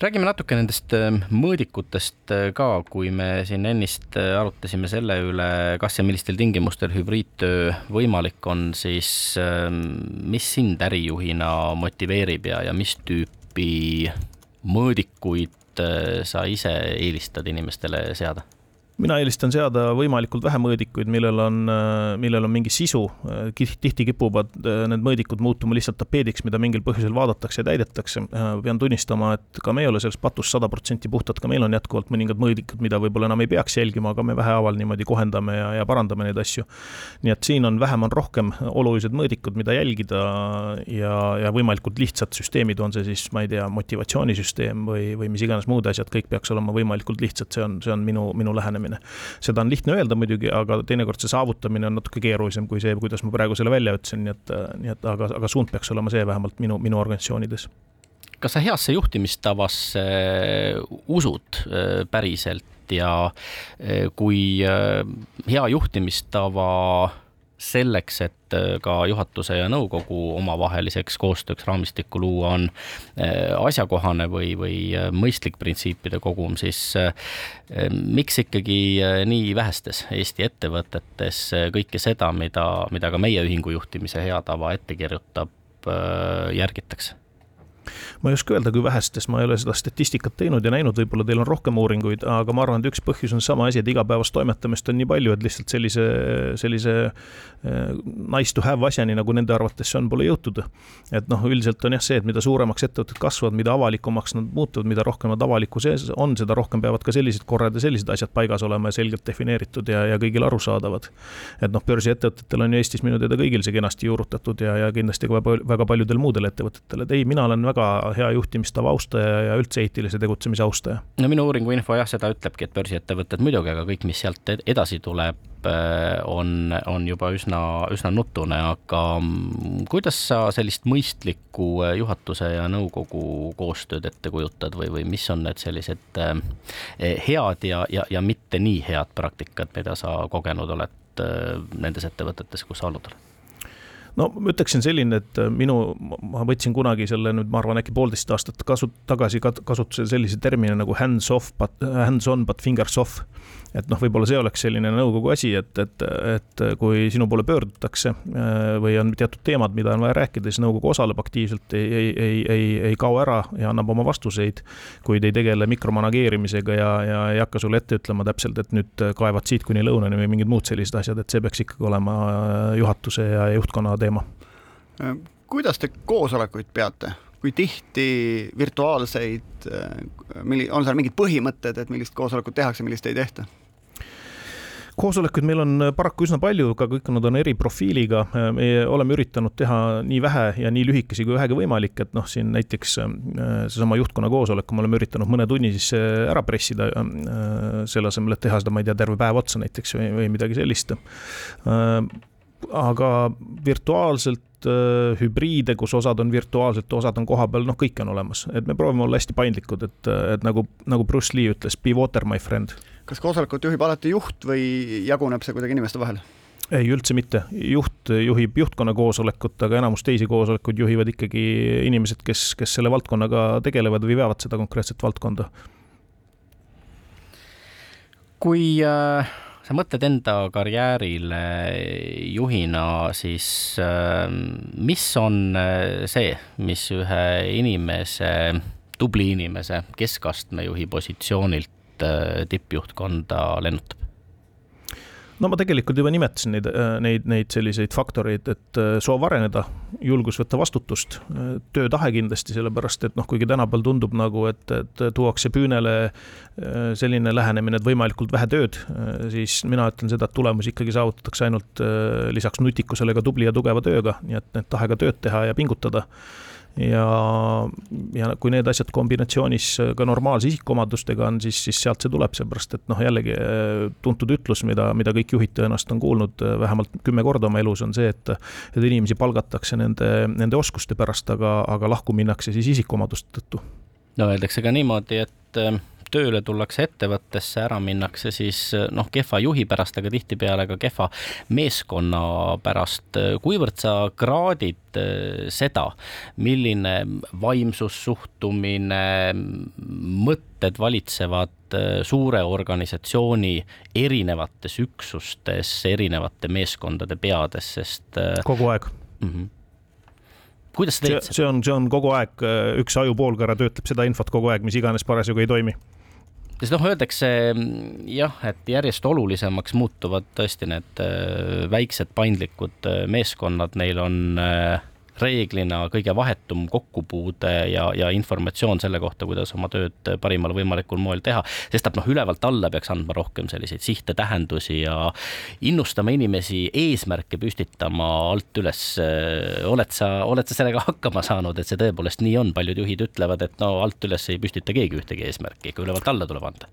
räägime natuke nendest äh, mõõdikutest äh, ka, kui me siin ennist äh, arutasime selle üle, kas ja millistel tingimustel hübriidtöö võimalik on, siis ähm, mis sind ärijuhina motiveerib ja, ja mis tüüpi mõõdikuid sa ise eelistad inimestele seada? Mina eelistan seada võimalikult vähe mõõdikuid, millel on, millel on mingi sisu. tihti kipuvad äh, need mõõdikud muutuma lihtsalt tapeediks, mida mingil põhjusel vaadatakse ja täidetakse. Äh, pean tunnistama, et ka me ei ole selles patus sada protsenti puhtad, ka meil on jätkuvalt mõningad mõõdikud, mida võib-olla enam ei peaks jälgima, aga me vähehaaval niimoodi kohendame ja, ja parandame neid asju. nii et siin on vähem on rohkem olulised mõõdikud, mida jälgida ja, ja võimalikult lihtsad süsteemid, on see siis, ma ei tea, motivatsioonisüsteem või, või mis iganes muud asjad, kõik peaks olema võimalikult lihtsad, see on, see on minu, minu lähenemine saavutamine. seda on lihtne öelda muidugi, aga teinekord see saavutamine on natuke keerulisem kui see, kuidas ma praegu selle välja ütlesin, nii et, nii et aga, aga suund peaks olema see vähemalt minu, minu organisatsioonides kas sa heasse juhtimistavasse usud äh, päriselt ja äh, kui äh, hea juhtimistava selleks, et äh, ka juhatuse ja nõukogu omavaheliseks koostööks raamistikku luua, on äh, asjakohane või, või äh, mõistlik printsiipide kogum, siis miks ikkagi nii vähestes Eesti ettevõtetes kõike seda, mida, mida ka meie ühingu juhtimise hea tava ette kirjutab, järgitakse? Ma ei oska öelda, kui vähestes, ma ei ole seda statistikat teinud ja näinud, võib-olla teil on rohkem uuringuid, aga ma arvan, et üks põhjus on sama asi, et igapäevast toimetamist on nii palju, et lihtsalt sellise, sellise eh, nice to have asjani, nagu nende arvates see on, pole jõutud. et noh, üldiselt on jah see, et mida suuremaks ettevõtted kasvavad, mida avalikumaks nad muutuvad, mida rohkem nad avalikkuse ees on, seda rohkem peavad ka sellised korrad ja sellised asjad paigas olema ja selgelt defineeritud ja, ja kõigile arusaadavad. et noh, börsiettevõtetel on ju Eestis minu teada kõigil see kenasti juurutatud ja, ja kindlasti ka väga paljudel muudel ettevõtetel, et ei, mina olen väga hea juhtimistava austaja ja üldse eetilise tegutsemise austaja. no minu uuringu info jah, seda ütlebki, et börsiettevõtted muidugi, aga kõik, mis sealt edasi tuleb, äh, on, on juba üsna, üsna nutune, aga mm, kuidas sa sellist mõistlikku äh, juhatuse ja nõukogu koostööd ette kujutad või, või mis on need sellised äh, head ja, ja, ja mitte nii head praktikad, mida sa kogenud oled nendes ettevõtetes, kus sa olnud oled? No ma ütleksin selline, et äh, minu, ma võtsin kunagi selle nüüd, ma arvan, äkki poolteist aastat kasu-, tagasi kasutusele sellise termini nagu hands off, but hands on but fingers off et noh, võib-olla see oleks selline nõukogu asi, et, et, et kui sinu poole pöördutakse äh, või on teatud teemad, mida on vaja rääkida, siis nõukogu osaleb aktiivselt, ei, ei, ei, ei, ei kao ära ja annab oma vastuseid, kuid ei tegele mikromanageerimisega ja, ja ei hakka sulle ette ütlema täpselt, et nüüd kaevad siit kuni lõunani või mingid muud sellised asjad, et see peaks ikkagi olema juhatuse ja juhtkonna teema. Kuidas te koosolekuid peate? kui tihti virtuaalseid, milli-, on seal mingid põhimõtted, et millist koosolekut tehakse, millist ei tehta? koosolekuid meil on äh, paraku üsna palju, ka kõik nad on eri profiiliga. Äh, me oleme üritanud teha nii vähe ja nii lühikesi kui vähegi võimalik, et noh, siin näiteks äh, seesama juhtkonna koosoleku me oleme üritanud mõne tunni sisse ära pressida, selle asemel, et teha seda, ma ei tea, terve päev otsa näiteks või, või midagi sellist. Aga virtuaalselt hübriide, kus osad on virtuaalselt, osad on kohapeal, noh, kõike on olemas, et me proovime olla hästi paindlikud, et, et nagu, nagu Bruce Lee ütles, be water my friend kas koosolekut juhib alati juht või jaguneb see kuidagi inimeste vahel? ei, üldse mitte, juht juhib juhtkonna koosolekut, aga enamus teisi koosolekuid juhivad ikkagi inimesed, kes, kes selle valdkonnaga tegelevad või veavad seda konkreetset valdkonda. kui äh, sa mõtled enda karjäärile juhina, siis äh, mis on äh, see, mis ühe inimese, tubli inimese, keskastme juhi positsioonilt Äh, tippjuhtkonda lennutab? No ma tegelikult juba nimetasin neid, äh, neid, neid selliseid faktoreid, et äh, soov areneda, julgus võtta vastutust, töötahe kindlasti, sellepärast et noh, kuigi tänapäeval tundub nagu, et, et tuuakse püünele selline lähenemine, et võimalikult vähe tööd, siis mina ütlen seda, et tulemus ikkagi saavutatakse ainult lisaks nutikusele ka tubli ja tugeva tööga, nii et, et tahega tööd teha ja pingutada ja, ja kui need asjad kombinatsioonis ka normaalse isikuomadustega on, siis, siis sealt see tuleb, seepärast et noh, jällegi eh, tuntud ütlus, mida, mida kõik juhid tõenäoliselt on kuulnud eh, vähemalt kümme korda oma elus, on see, et et inimesi palgatakse nende, nende oskuste pärast, aga, aga lahku minnakse siis isikuomaduste tõttu. no öeldakse ka niimoodi, et eh, tööle tullakse ettevõttesse, ära minnakse siis noh, kehva juhi pärast, aga tihtipeale ka kehva meeskonna pärast. kuivõrd sa kraadid eh, seda, milline vaimsus, suhtumine, mõtted valitsevad eh, suure organisatsiooni erinevates üksustes, erinevate meeskondade peades, sest eh, kogu aeg mm. -hmm kuidas sa teed seda? see on, see on kogu aeg, üks ajupoolkõra töötleb seda infot kogu aeg, mis iganes parasjagu ei toimi sest noh, öeldakse jah, et järjest olulisemaks muutuvad tõesti need väiksed paindlikud meeskonnad, neil on reeglina kõige vahetum kokkupuude ja, ja informatsioon selle kohta, kuidas oma tööd parimal võimalikul moel teha. sestap noh, ülevalt alla peaks andma rohkem selliseid sihte, tähendusi ja innustama inimesi eesmärke püstitama alt üles. oled sa, oled sa sellega hakkama saanud, et see tõepoolest nii on, paljud juhid ütlevad, et no alt üles ei püstita keegi ühtegi eesmärki, ikka ülevalt alla tuleb anda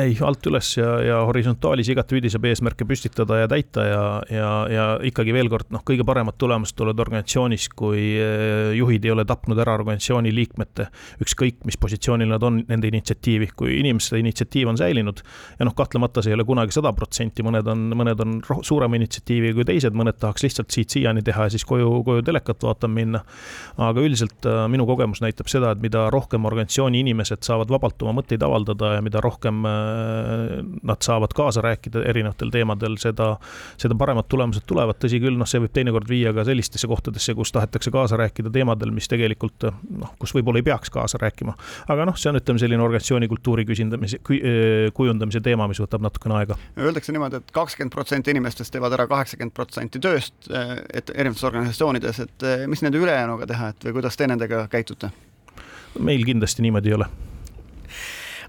ei, alt üles ja, ja horisontaalis igatpidi saab eesmärke püstitada ja täita ja, ja, ja ikkagi veel kord, noh, kõige paremad tulemused tulevad organisatsioonis, kui eh, juhid ei ole tapnud ära organisatsiooni liikmete, ükskõik mis positsioonil nad on, nende initsiatiivi, kui inimeste initsiatiiv on säilinud ja noh, kahtlemata see ei ole kunagi sada protsenti, mõned on, mõned on suurema initsiatiiviga kui teised, mõned tahaks lihtsalt siit-siiani teha ja siis koju, koju telekat vaatama minna. aga üldiselt äh, minu kogemus näitab seda, et mida rohkem organisatsiooni inimesed saavad vabalt oma mõtteid avaldada ja mida rohkem äh, nad saavad kaasa rääkida erinevatel teemadel, seda, seda paremad tulemused tulevad, tõsi küll, noh, see võib teinekord viia ka sellistesse kohtadesse, kus tahetakse kaasa rääkida teemadel, mis tegelikult noh, kus võib-olla ei peaks kaasa rääkima. aga noh, see on, ütleme, selline organisatsiooni kultuuri küsindamise, kujundamise teema, mis võtab natukene aega. Öeldakse niimoodi et, et kakskümmend protsenti inimestest teevad ära kaheksakümmend protsenti tööst, et erinevates organisatsioonides, et mis nende ülejäänuga teha, et või kuidas te nendega käitute? meil kindlasti niimoodi ei ole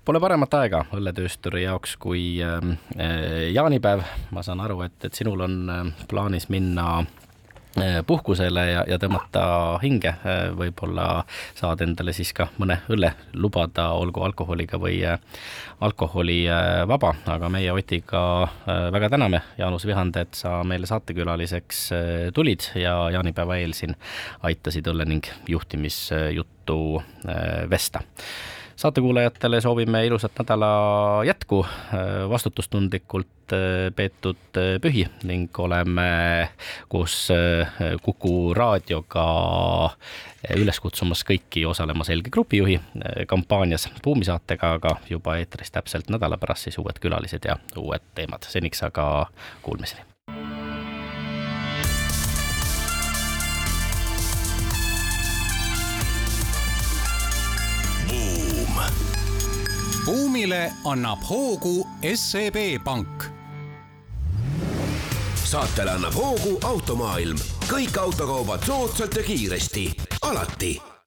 Pole paremat aega õlletöösturi jaoks kui ähm, äh, jaanipäev. ma saan aru, et, et sinul on äh, plaanis minna äh, puhkusele ja, ja tõmmata hinge, võib-olla saad endale siis ka mõne õlle lubada, olgu alkoholiga või alkoholivaba, aga meie Otiga väga täname, Jaanus Vihand, et sa meile saatekülaliseks tulid ja jaanipäeva eel siin aitasid õlle ning juhtimisjuttu vesta saatekuulajatele soovime ilusat nädala jätku, vastutustundlikult äh, peetud äh, pühi ning oleme koos äh, Kuku raadioga üles kutsumas kõiki osalema Selge grupijuhi kampaanias buumisaatega, aga juba eetris täpselt nädala pärast siis uued külalised ja uued teemad. seniks aga kuulmiseni buumile annab hoogu SEB Pank. saatele annab hoogu Automaailm, kõik autokaubad soodsalt ja kiiresti, alati